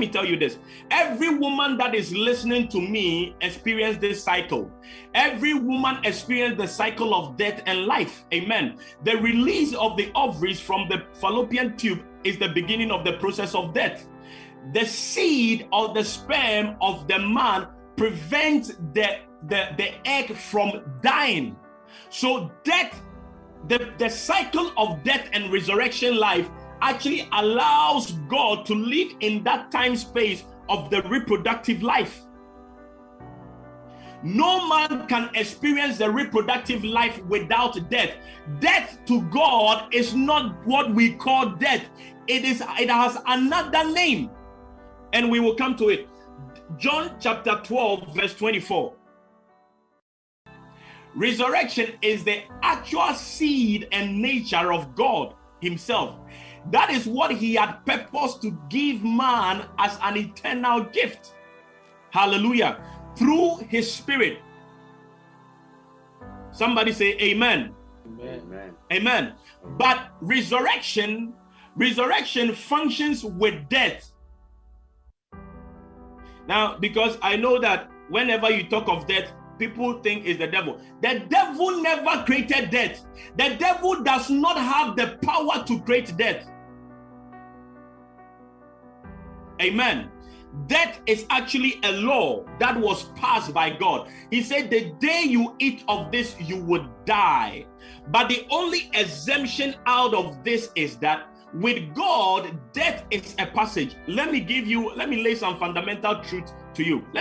let me tell you this. Every woman that is listening to me experience this cycle. Every woman experience the cycle of death and life. Amen. The release of the ovaries from the fallopian tube is the beginning of the process of death. The seed of the sperm of the man prevents the, the, the egg from dying. So death the, the cycle of death and resurrection life actually allows God to live in that time space of the reproductive life. No man can experience the reproductive life without death. Death to God is not what we call death. It is it has another name. And we will come to it. John chapter 12 verse 24. Resurrection is the actual seed and nature of God Himself. That is what He had purposed to give man as an eternal gift. Hallelujah. Through His Spirit. Somebody say, Amen. Amen. Amen. But resurrection, resurrection functions with death. Now, because I know that whenever you talk of death, people think is the devil. The devil never created death. The devil does not have the power to create death. Amen. Death is actually a law that was passed by God. He said, The day you eat of this, you would die. But the only exemption out of this is that with God, death is a passage. Let me give you, let me lay some fundamental truth to you.